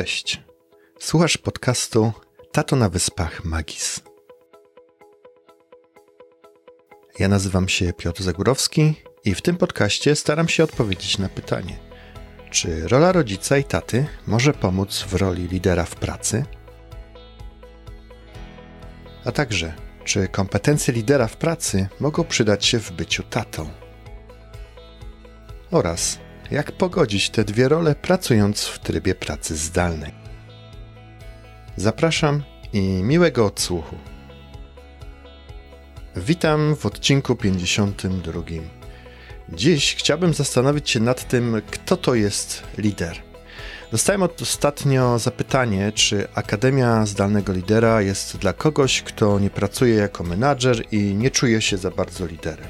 Cześć. Słuchasz podcastu Tato na Wyspach Magis. Ja nazywam się Piotr Zagórowski i w tym podcaście staram się odpowiedzieć na pytanie, czy rola rodzica i taty może pomóc w roli lidera w pracy? A także, czy kompetencje lidera w pracy mogą przydać się w byciu tatą? Oraz jak pogodzić te dwie role pracując w trybie pracy zdalnej. Zapraszam i miłego odsłuchu. Witam w odcinku 52. Dziś chciałbym zastanowić się nad tym, kto to jest lider. Dostałem ostatnio zapytanie, czy Akademia Zdalnego Lidera jest dla kogoś, kto nie pracuje jako menadżer i nie czuje się za bardzo liderem.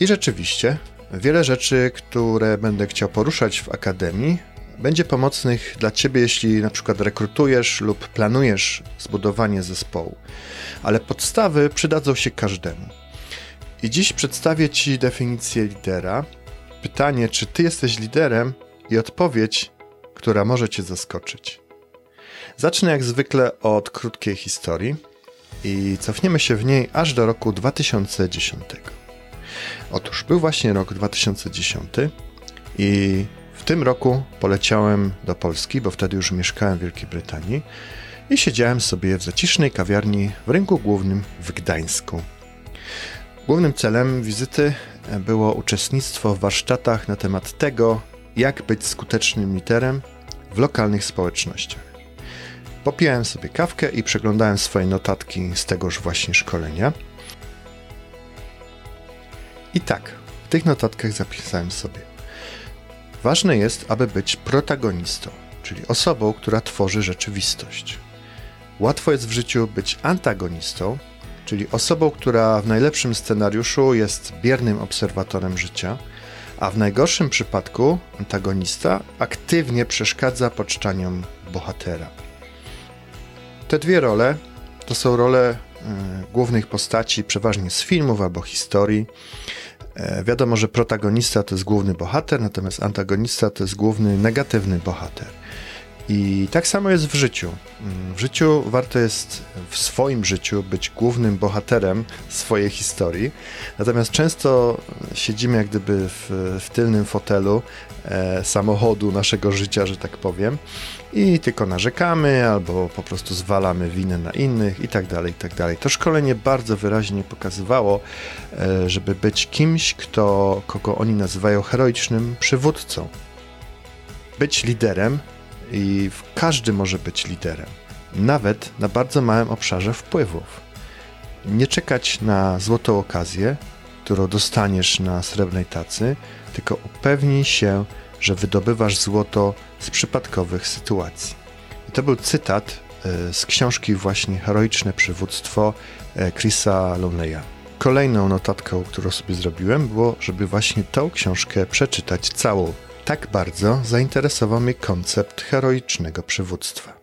I rzeczywiście, Wiele rzeczy, które będę chciał poruszać w Akademii, będzie pomocnych dla Ciebie, jeśli na przykład rekrutujesz lub planujesz zbudowanie zespołu, ale podstawy przydadzą się każdemu. I dziś przedstawię Ci definicję lidera, pytanie, czy Ty jesteś liderem i odpowiedź, która może Cię zaskoczyć. Zacznę jak zwykle od krótkiej historii i cofniemy się w niej aż do roku 2010. Otóż był właśnie rok 2010 i w tym roku poleciałem do Polski, bo wtedy już mieszkałem w Wielkiej Brytanii i siedziałem sobie w zacisznej kawiarni w rynku głównym w Gdańsku. Głównym celem wizyty było uczestnictwo w warsztatach na temat tego, jak być skutecznym literem w lokalnych społecznościach. Popijałem sobie kawkę i przeglądałem swoje notatki z tegoż właśnie szkolenia. I tak, w tych notatkach zapisałem sobie. Ważne jest, aby być protagonistą, czyli osobą, która tworzy rzeczywistość. Łatwo jest w życiu być antagonistą, czyli osobą, która w najlepszym scenariuszu jest biernym obserwatorem życia, a w najgorszym przypadku antagonista aktywnie przeszkadza poczczaniom bohatera. Te dwie role to są role głównych postaci, przeważnie z filmów albo historii. E, wiadomo, że protagonista to jest główny bohater, natomiast antagonista to jest główny negatywny bohater. I tak samo jest w życiu. W życiu warto jest w swoim życiu być głównym bohaterem swojej historii, natomiast często siedzimy jak gdyby w, w tylnym fotelu e, samochodu naszego życia, że tak powiem, i tylko narzekamy albo po prostu zwalamy winę na innych i tak dalej, i tak dalej. To szkolenie bardzo wyraźnie pokazywało, e, żeby być kimś, kto, kogo oni nazywają heroicznym przywódcą. Być liderem i każdy może być liderem, nawet na bardzo małym obszarze wpływów. Nie czekać na złotą okazję, którą dostaniesz na srebrnej tacy, tylko upewnij się, że wydobywasz złoto z przypadkowych sytuacji. I to był cytat e, z książki właśnie Heroiczne Przywództwo e, Chrisa Loneya. Kolejną notatką, którą sobie zrobiłem, było, żeby właśnie tą książkę przeczytać całą. Tak bardzo zainteresował mnie koncept heroicznego przywództwa.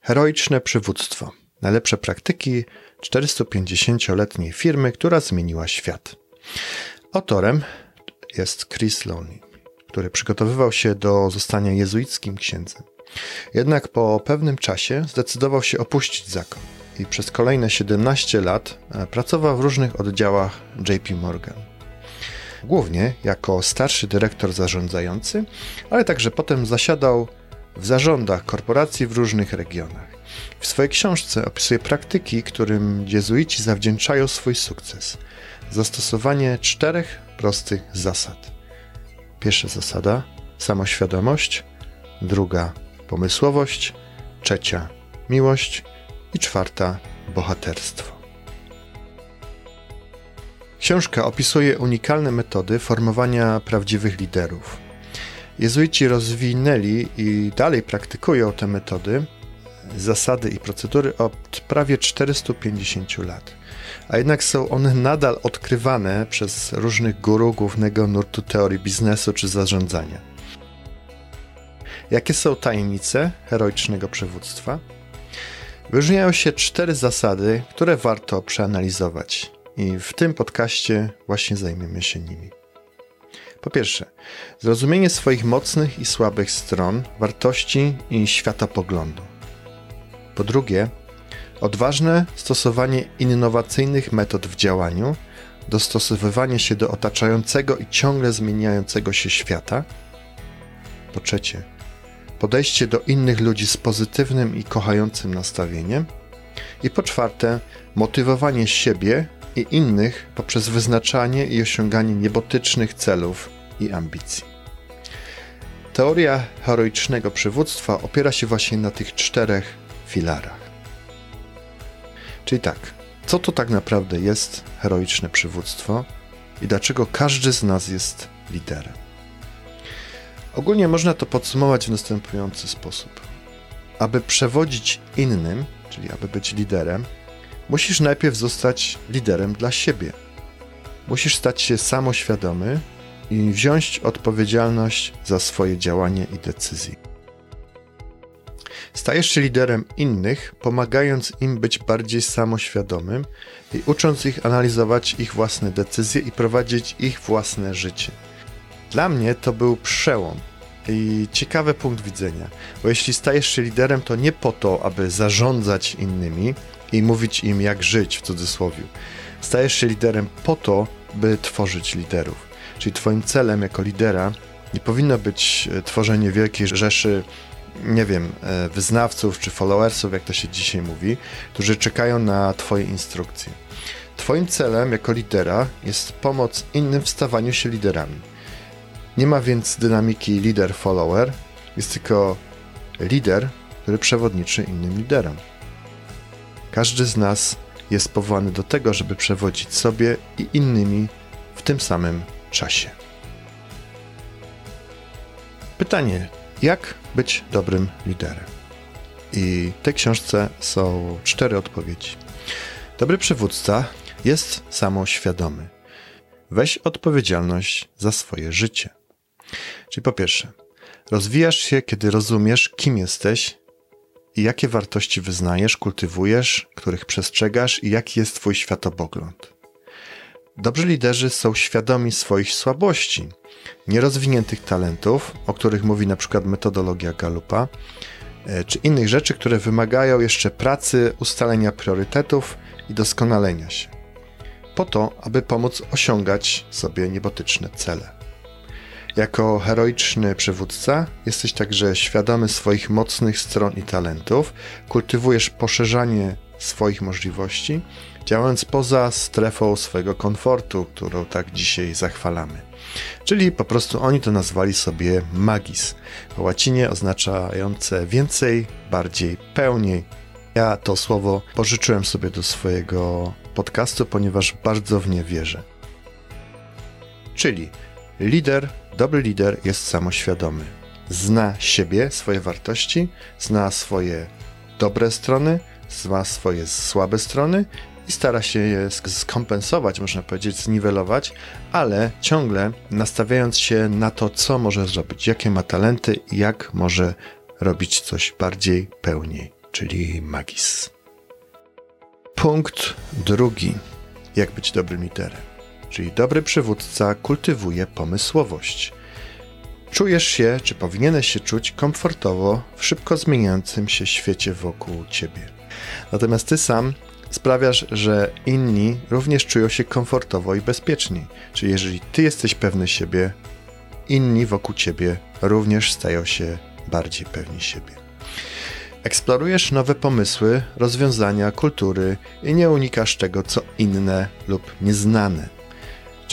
Heroiczne przywództwo. Najlepsze praktyki 450-letniej firmy, która zmieniła świat. Autorem jest Chris Loney, który przygotowywał się do zostania jezuickim księdzem. Jednak po pewnym czasie zdecydował się opuścić zakon i przez kolejne 17 lat e, pracował w różnych oddziałach JP Morgan. Głównie jako starszy dyrektor zarządzający, ale także potem zasiadał w zarządach korporacji w różnych regionach. W swojej książce opisuje praktyki, którym jezuici zawdzięczają swój sukces. Zastosowanie czterech prostych zasad. Pierwsza zasada samoświadomość, druga pomysłowość, trzecia miłość i czwarta bohaterstwo. Książka opisuje unikalne metody formowania prawdziwych liderów. Jezuici rozwinęli i dalej praktykują te metody, zasady i procedury od prawie 450 lat. A jednak są one nadal odkrywane przez różnych guru głównego nurtu teorii biznesu czy zarządzania. Jakie są tajemnice heroicznego przywództwa? Wyróżniają się cztery zasady, które warto przeanalizować, i w tym podcaście właśnie zajmiemy się nimi. Po pierwsze, zrozumienie swoich mocnych i słabych stron, wartości i światopoglądu. Po drugie, odważne stosowanie innowacyjnych metod w działaniu, dostosowywanie się do otaczającego i ciągle zmieniającego się świata. Po trzecie, podejście do innych ludzi z pozytywnym i kochającym nastawieniem. I po czwarte, motywowanie siebie i innych poprzez wyznaczanie i osiąganie niebotycznych celów i ambicji. Teoria heroicznego przywództwa opiera się właśnie na tych czterech filarach. Czyli tak, co to tak naprawdę jest heroiczne przywództwo i dlaczego każdy z nas jest liderem? Ogólnie można to podsumować w następujący sposób. Aby przewodzić innym, czyli aby być liderem, musisz najpierw zostać liderem dla siebie. Musisz stać się samoświadomy i wziąć odpowiedzialność za swoje działanie i decyzje. Stajesz się liderem innych, pomagając im być bardziej samoświadomym i ucząc ich analizować ich własne decyzje i prowadzić ich własne życie. Dla mnie to był przełom i ciekawy punkt widzenia, bo jeśli stajesz się liderem, to nie po to, aby zarządzać innymi i mówić im, jak żyć w cudzysłowie. Stajesz się liderem po to, by tworzyć liderów. Czyli Twoim celem jako lidera nie powinno być e, tworzenie wielkiej rzeszy, nie wiem, e, wyznawców czy followersów, jak to się dzisiaj mówi, którzy czekają na Twoje instrukcje. Twoim celem jako lidera jest pomoc innym w stawaniu się liderami. Nie ma więc dynamiki lider-follower, jest tylko lider, który przewodniczy innym liderom. Każdy z nas jest powołany do tego, żeby przewodzić sobie i innymi w tym samym czasie. Pytanie: jak być dobrym liderem? I w tej książce są cztery odpowiedzi. Dobry przywódca jest samoświadomy. Weź odpowiedzialność za swoje życie. Czyli po pierwsze, rozwijasz się, kiedy rozumiesz, kim jesteś i jakie wartości wyznajesz, kultywujesz, których przestrzegasz i jaki jest Twój światopogląd. Dobrzy liderzy są świadomi swoich słabości, nierozwiniętych talentów, o których mówi na przykład metodologia Galupa, e, czy innych rzeczy, które wymagają jeszcze pracy, ustalenia priorytetów i doskonalenia się, po to, aby pomóc osiągać sobie niebotyczne cele. Jako heroiczny przywódca jesteś także świadomy swoich mocnych stron i talentów, kultywujesz poszerzanie swoich możliwości, działając poza strefą swojego komfortu, którą tak dzisiaj zachwalamy. Czyli po prostu oni to nazwali sobie magis, po łacinie oznaczające więcej, bardziej, pełniej. Ja to słowo pożyczyłem sobie do swojego podcastu, ponieważ bardzo w nie wierzę. Czyli lider Dobry lider jest samoświadomy. Zna siebie, swoje wartości, zna swoje dobre strony, zna swoje słabe strony i stara się je skompensować, można powiedzieć, zniwelować, ale ciągle nastawiając się na to, co może zrobić, jakie ma talenty i jak może robić coś bardziej pełniej, czyli magis. Punkt drugi. Jak być dobrym liderem? Czyli dobry przywódca kultywuje pomysłowość. Czujesz się, czy powinieneś się czuć komfortowo w szybko zmieniającym się świecie wokół ciebie. Natomiast ty sam sprawiasz, że inni również czują się komfortowo i bezpiecznie. Czyli jeżeli ty jesteś pewny siebie, inni wokół ciebie również stają się bardziej pewni siebie. Eksplorujesz nowe pomysły, rozwiązania, kultury i nie unikasz tego, co inne lub nieznane.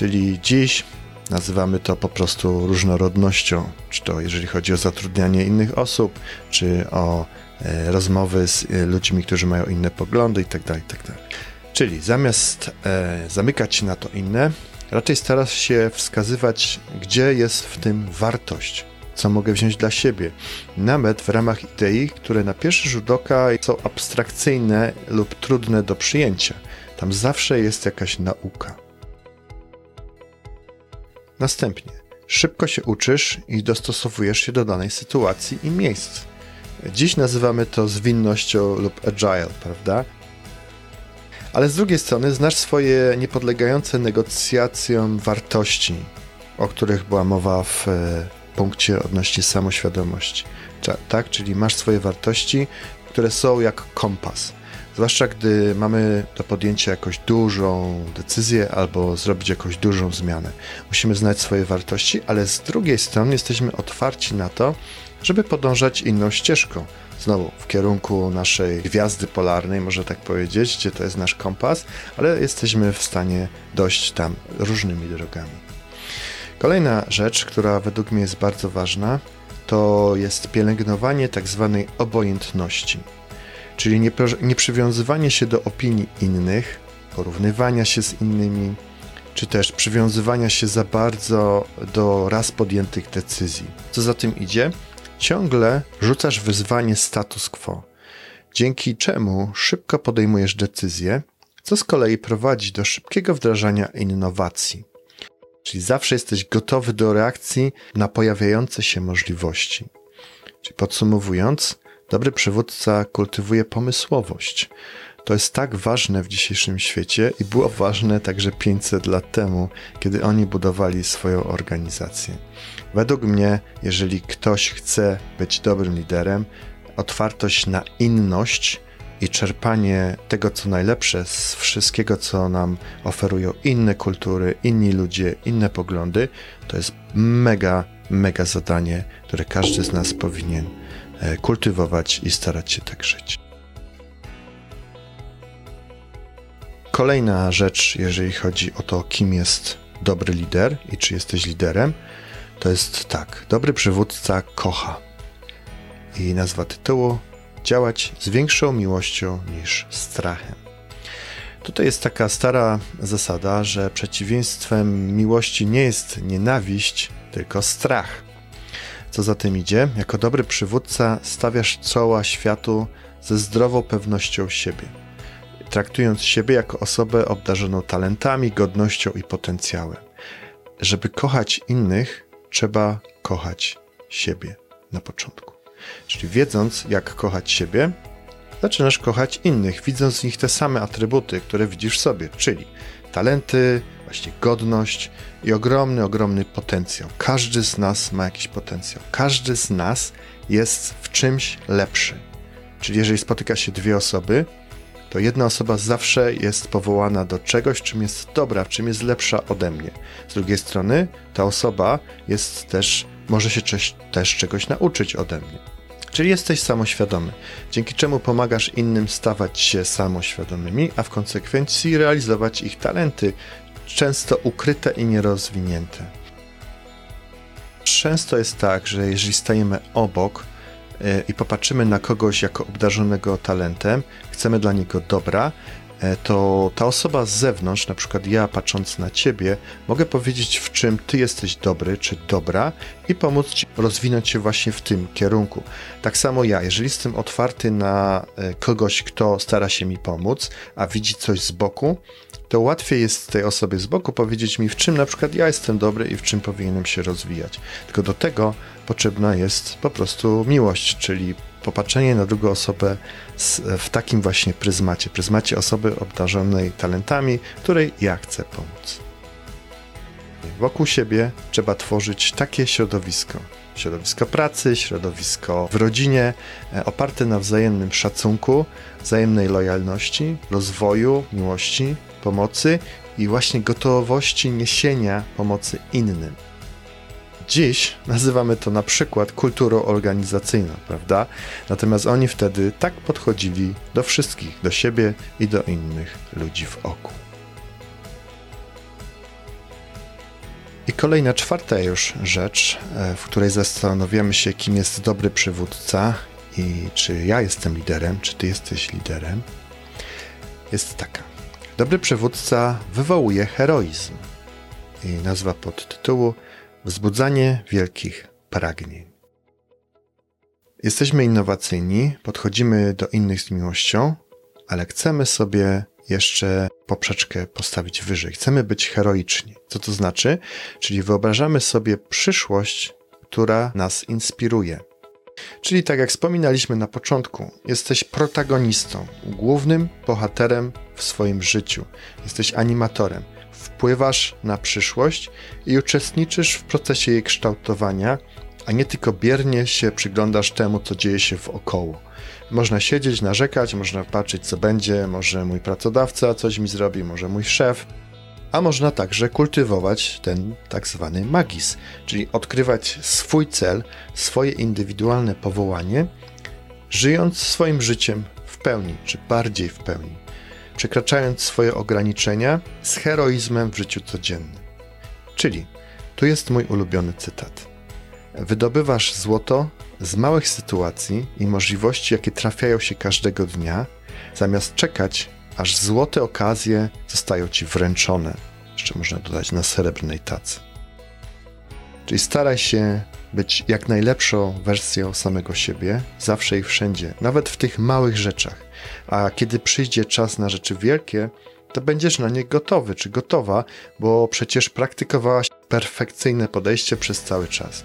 Czyli dziś nazywamy to po prostu różnorodnością, czy to jeżeli chodzi o zatrudnianie innych osób, czy o e, rozmowy z e, ludźmi, którzy mają inne poglądy itd. Tak itd. Tak Czyli zamiast e, zamykać na to inne, raczej starasz się wskazywać, gdzie jest w tym wartość, co mogę wziąć dla siebie, nawet w ramach idei, które na pierwszy rzut oka są abstrakcyjne lub trudne do przyjęcia. Tam zawsze jest jakaś nauka. Następnie szybko się uczysz i dostosowujesz się do danej sytuacji i miejsc. Dziś nazywamy to zwinnością lub agile, prawda? Ale z drugiej strony znasz swoje niepodlegające negocjacjom wartości, o których była mowa w e, punkcie odnośnie samoświadomości. Tak, czyli masz swoje wartości, które są jak kompas. Zwłaszcza gdy mamy do podjęcia jakąś dużą decyzję albo zrobić jakąś dużą zmianę. Musimy znać swoje wartości, ale z drugiej strony jesteśmy otwarci na to, żeby podążać inną ścieżką. Znowu w kierunku naszej gwiazdy polarnej, można tak powiedzieć, gdzie to jest nasz kompas, ale jesteśmy w stanie dojść tam różnymi drogami. Kolejna rzecz, która według mnie jest bardzo ważna, to jest pielęgnowanie tak zwanej obojętności, czyli nie, nie przywiązywanie się do opinii innych, porównywania się z innymi, czy też przywiązywania się za bardzo do raz podjętych decyzji. Co za tym idzie? Ciągle rzucasz wyzwanie status quo, dzięki czemu szybko podejmujesz decyzje, co z kolei prowadzi do szybkiego wdrażania innowacji. Czyli zawsze jesteś gotowy do reakcji na pojawiające się możliwości. Czyli podsumowując, dobry przywódca kultywuje pomysłowość. To jest tak ważne w dzisiejszym świecie i było ważne także 500 lat temu, kiedy oni budowali swoją organizację. Według mnie, jeżeli ktoś chce być dobrym liderem, otwartość na inność i czerpanie tego, co najlepsze z wszystkiego, co nam oferują inne kultury, inni ludzie, inne poglądy, to jest mega, mega zadanie, które każdy z nas powinien kultywować i starać się tak żyć. Kolejna rzecz, jeżeli chodzi o to, kim jest dobry lider i czy jesteś liderem, to jest tak. Dobry przywódca kocha. I nazwa tytułu działać z większą miłością niż strachem. Tutaj jest taka stara zasada, że przeciwieństwem miłości nie jest nienawiść, tylko strach. Co za tym idzie, jako dobry przywódca stawiasz czoła światu ze zdrową pewnością siebie, traktując siebie jako osobę obdarzoną talentami, godnością i potencjałem. Żeby kochać innych, trzeba kochać siebie na początku. Czyli wiedząc, jak kochać siebie, zaczynasz kochać innych, widząc w nich te same atrybuty, które widzisz w sobie, czyli talenty, właśnie godność i ogromny, ogromny potencjał. Każdy z nas ma jakiś potencjał. Każdy z nas jest w czymś lepszy. Czyli jeżeli spotyka się dwie osoby, to jedna osoba zawsze jest powołana do czegoś, czym jest dobra, czym jest lepsza ode mnie. Z drugiej strony, ta osoba jest też, może się też czegoś nauczyć ode mnie. Czyli jesteś samoświadomy, dzięki czemu pomagasz innym stawać się samoświadomymi, a w konsekwencji realizować ich talenty, często ukryte i nierozwinięte. Często jest tak, że jeżeli stajemy obok, E, i popatrzymy na kogoś jako obdarzonego talentem, chcemy dla niego dobra, to ta osoba z zewnątrz, na przykład ja patrząc na ciebie, mogę powiedzieć, w czym ty jesteś dobry czy dobra i pomóc ci rozwinąć się właśnie w tym kierunku. Tak samo ja, jeżeli jestem otwarty na e, kogoś, kto stara się mi pomóc, a widzi coś z boku, to łatwiej jest tej osobie z boku powiedzieć mi, w czym na przykład ja jestem dobry i w czym powinienem się rozwijać. Tylko do tego potrzebna jest po prostu miłość, czyli popatrzenie na drugą osobę w takim właśnie pryzmacie, pryzmacie osoby obdarzonej talentami, której ja chcę pomóc. Wokół siebie trzeba tworzyć takie środowisko, środowisko pracy, środowisko w rodzinie, e, oparte na wzajemnym szacunku, wzajemnej lojalności, rozwoju, miłości, pomocy i właśnie gotowości niesienia pomocy innym. Dziś nazywamy to na przykład kulturą organizacyjną, prawda? Natomiast oni wtedy tak podchodzili do wszystkich, do siebie i do innych ludzi w oku. I kolejna, czwarta już rzecz, e, w której zastanawiamy się, kim jest dobry przywódca i czy ja jestem liderem, czy ty jesteś liderem, jest taka. Dobry przywódca wywołuje heroizm. I nazwa podtytułu Wzbudzanie wielkich pragnień. Jesteśmy innowacyjni, podchodzimy do innych z miłością, ale chcemy sobie jeszcze poprzeczkę postawić wyżej. Chcemy być heroiczni. Co to znaczy? Czyli wyobrażamy sobie przyszłość, która nas inspiruje. Czyli tak jak wspominaliśmy na początku, jesteś protagonistą, głównym bohaterem w swoim życiu. Jesteś animatorem. Wpływasz na przyszłość i uczestniczysz w procesie jej kształtowania, a nie tylko biernie się przyglądasz temu, co dzieje się wokoło. Można siedzieć, narzekać, można patrzeć, co będzie, może mój pracodawca coś mi zrobi, może mój szef, a można także kultywować ten tak zwany magis, czyli odkrywać swój cel, swoje indywidualne powołanie, żyjąc swoim życiem w pełni, czy bardziej w pełni, przekraczając swoje ograniczenia z heroizmem w życiu codziennym. Czyli, tu jest mój ulubiony cytat. Wydobywasz złoto z małych sytuacji i możliwości, jakie trafiają się każdego dnia, zamiast czekać, aż złote okazje zostają ci wręczone. Jeszcze można dodać na srebrnej tacy. Czyli staraj się być jak najlepszą wersją samego siebie, zawsze i wszędzie, nawet w tych małych rzeczach. A kiedy przyjdzie czas na rzeczy wielkie, to będziesz na nie gotowy czy gotowa, bo przecież praktykowałaś perfekcyjne podejście przez cały czas.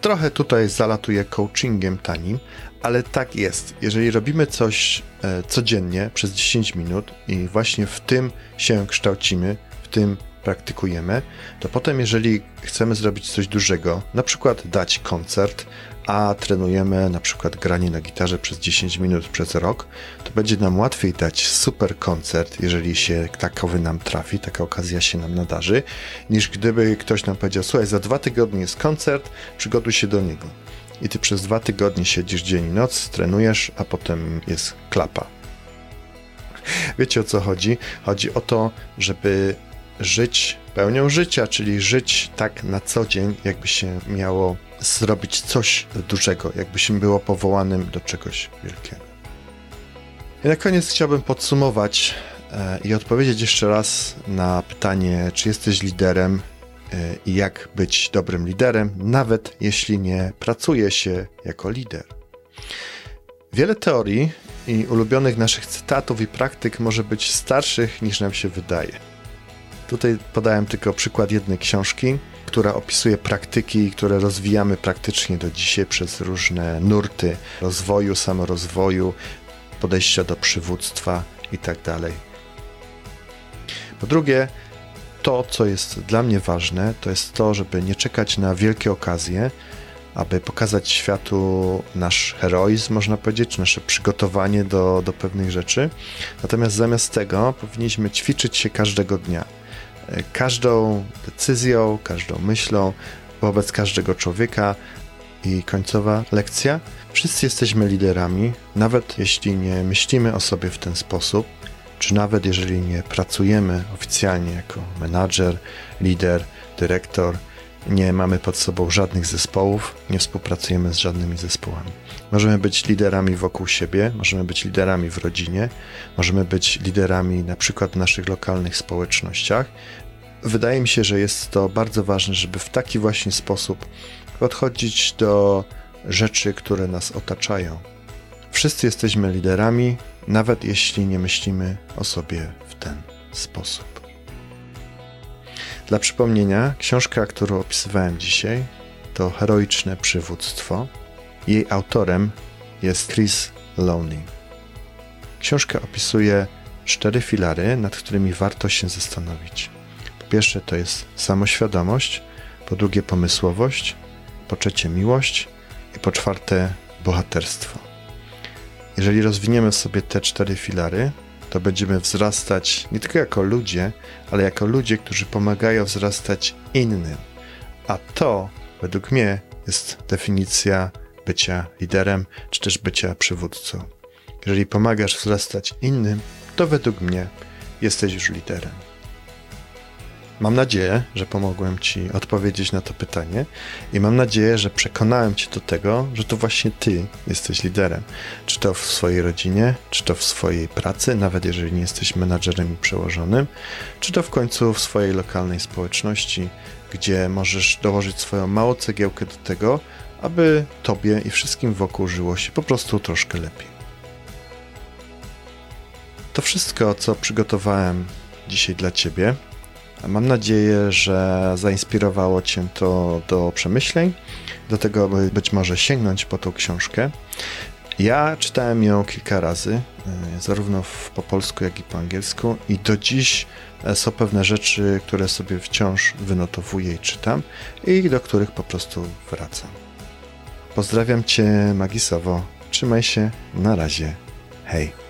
Trochę tutaj zalatuję coachingiem tanim, ale tak jest. Jeżeli robimy coś e, codziennie przez 10 minut i właśnie w tym się kształcimy, w tym praktykujemy, to potem, jeżeli chcemy zrobić coś dużego, na przykład dać koncert, a trenujemy na przykład granie na gitarze przez 10 minut przez rok, to będzie nam łatwiej dać super koncert, jeżeli się takowy nam trafi, taka okazja się nam nadarzy, niż gdyby ktoś nam powiedział: Słuchaj, za dwa tygodnie jest koncert, przygotuj się do niego. I ty przez dwa tygodnie siedzisz dzień i noc, trenujesz, a potem jest klapa. Wiecie o co chodzi? Chodzi o to, żeby żyć pełnią życia, czyli żyć tak na co dzień, jakby się miało zrobić coś dużego, jakby się było powołanym do czegoś wielkiego. I na koniec chciałbym podsumować e, i odpowiedzieć jeszcze raz na pytanie, czy jesteś liderem e, i jak być dobrym liderem, nawet jeśli nie pracuje się jako lider. Wiele teorii i ulubionych naszych cytatów i praktyk może być starszych niż nam się wydaje. Tutaj podałem tylko przykład jednej książki, która opisuje praktyki, które rozwijamy praktycznie do dzisiaj przez różne nurty rozwoju, samorozwoju, podejścia do przywództwa itd. Tak po drugie, to, co jest dla mnie ważne, to jest to, żeby nie czekać na wielkie okazje, aby pokazać światu nasz heroizm, można powiedzieć, nasze przygotowanie do, do pewnych rzeczy. Natomiast zamiast tego powinniśmy ćwiczyć się każdego dnia każdą decyzją, każdą myślą wobec każdego człowieka. I końcowa lekcja. Wszyscy jesteśmy liderami, nawet jeśli nie myślimy o sobie w ten sposób, czy nawet jeżeli nie pracujemy oficjalnie jako menadżer, lider, dyrektor, nie mamy pod sobą żadnych zespołów, nie współpracujemy z żadnymi zespołami. Możemy być liderami wokół siebie, możemy być liderami w rodzinie, możemy być liderami na przykład w naszych lokalnych społecznościach. Wydaje mi się, że jest to bardzo ważne, żeby w taki właśnie sposób podchodzić do rzeczy, które nas otaczają. Wszyscy jesteśmy liderami, nawet jeśli nie myślimy o sobie w ten sposób. Dla przypomnienia, książka, którą opisywałem dzisiaj, to Heroiczne Przywództwo jej autorem jest Chris Lowney. Książka opisuje cztery filary, nad którymi warto się zastanowić. Po pierwsze to jest samoświadomość, po drugie pomysłowość, po trzecie miłość i po czwarte bohaterstwo. Jeżeli rozwiniemy sobie te cztery filary, to będziemy wzrastać nie tylko jako ludzie, ale jako ludzie, którzy pomagają wzrastać innym. A to, według mnie, jest definicja bycia liderem, czy też bycia przywódcą. Jeżeli pomagasz wzrastać innym, to według mnie jesteś już liderem. Mam nadzieję, że pomogłem Ci odpowiedzieć na to pytanie i mam nadzieję, że przekonałem Cię do tego, że to właśnie Ty jesteś liderem. Czy to w swojej rodzinie, czy to w swojej pracy, nawet jeżeli nie jesteś menadżerem i przełożonym, czy to w końcu w swojej lokalnej społeczności, gdzie możesz dołożyć swoją małą cegiełkę do tego, aby Tobie i wszystkim wokół żyło się po prostu troszkę lepiej. To wszystko, co przygotowałem dzisiaj dla Ciebie. Mam nadzieję, że zainspirowało Cię to do przemyśleń, do tego, aby być może sięgnąć po tą książkę. Ja czytałem ją kilka razy, e, zarówno po polsku, jak i po angielsku, i do dziś e, są pewne rzeczy, które sobie wciąż wynotowuję i czytam, i do których po prostu wracam. Pozdrawiam Cię magisowo. Trzymaj się. Na razie. Hej.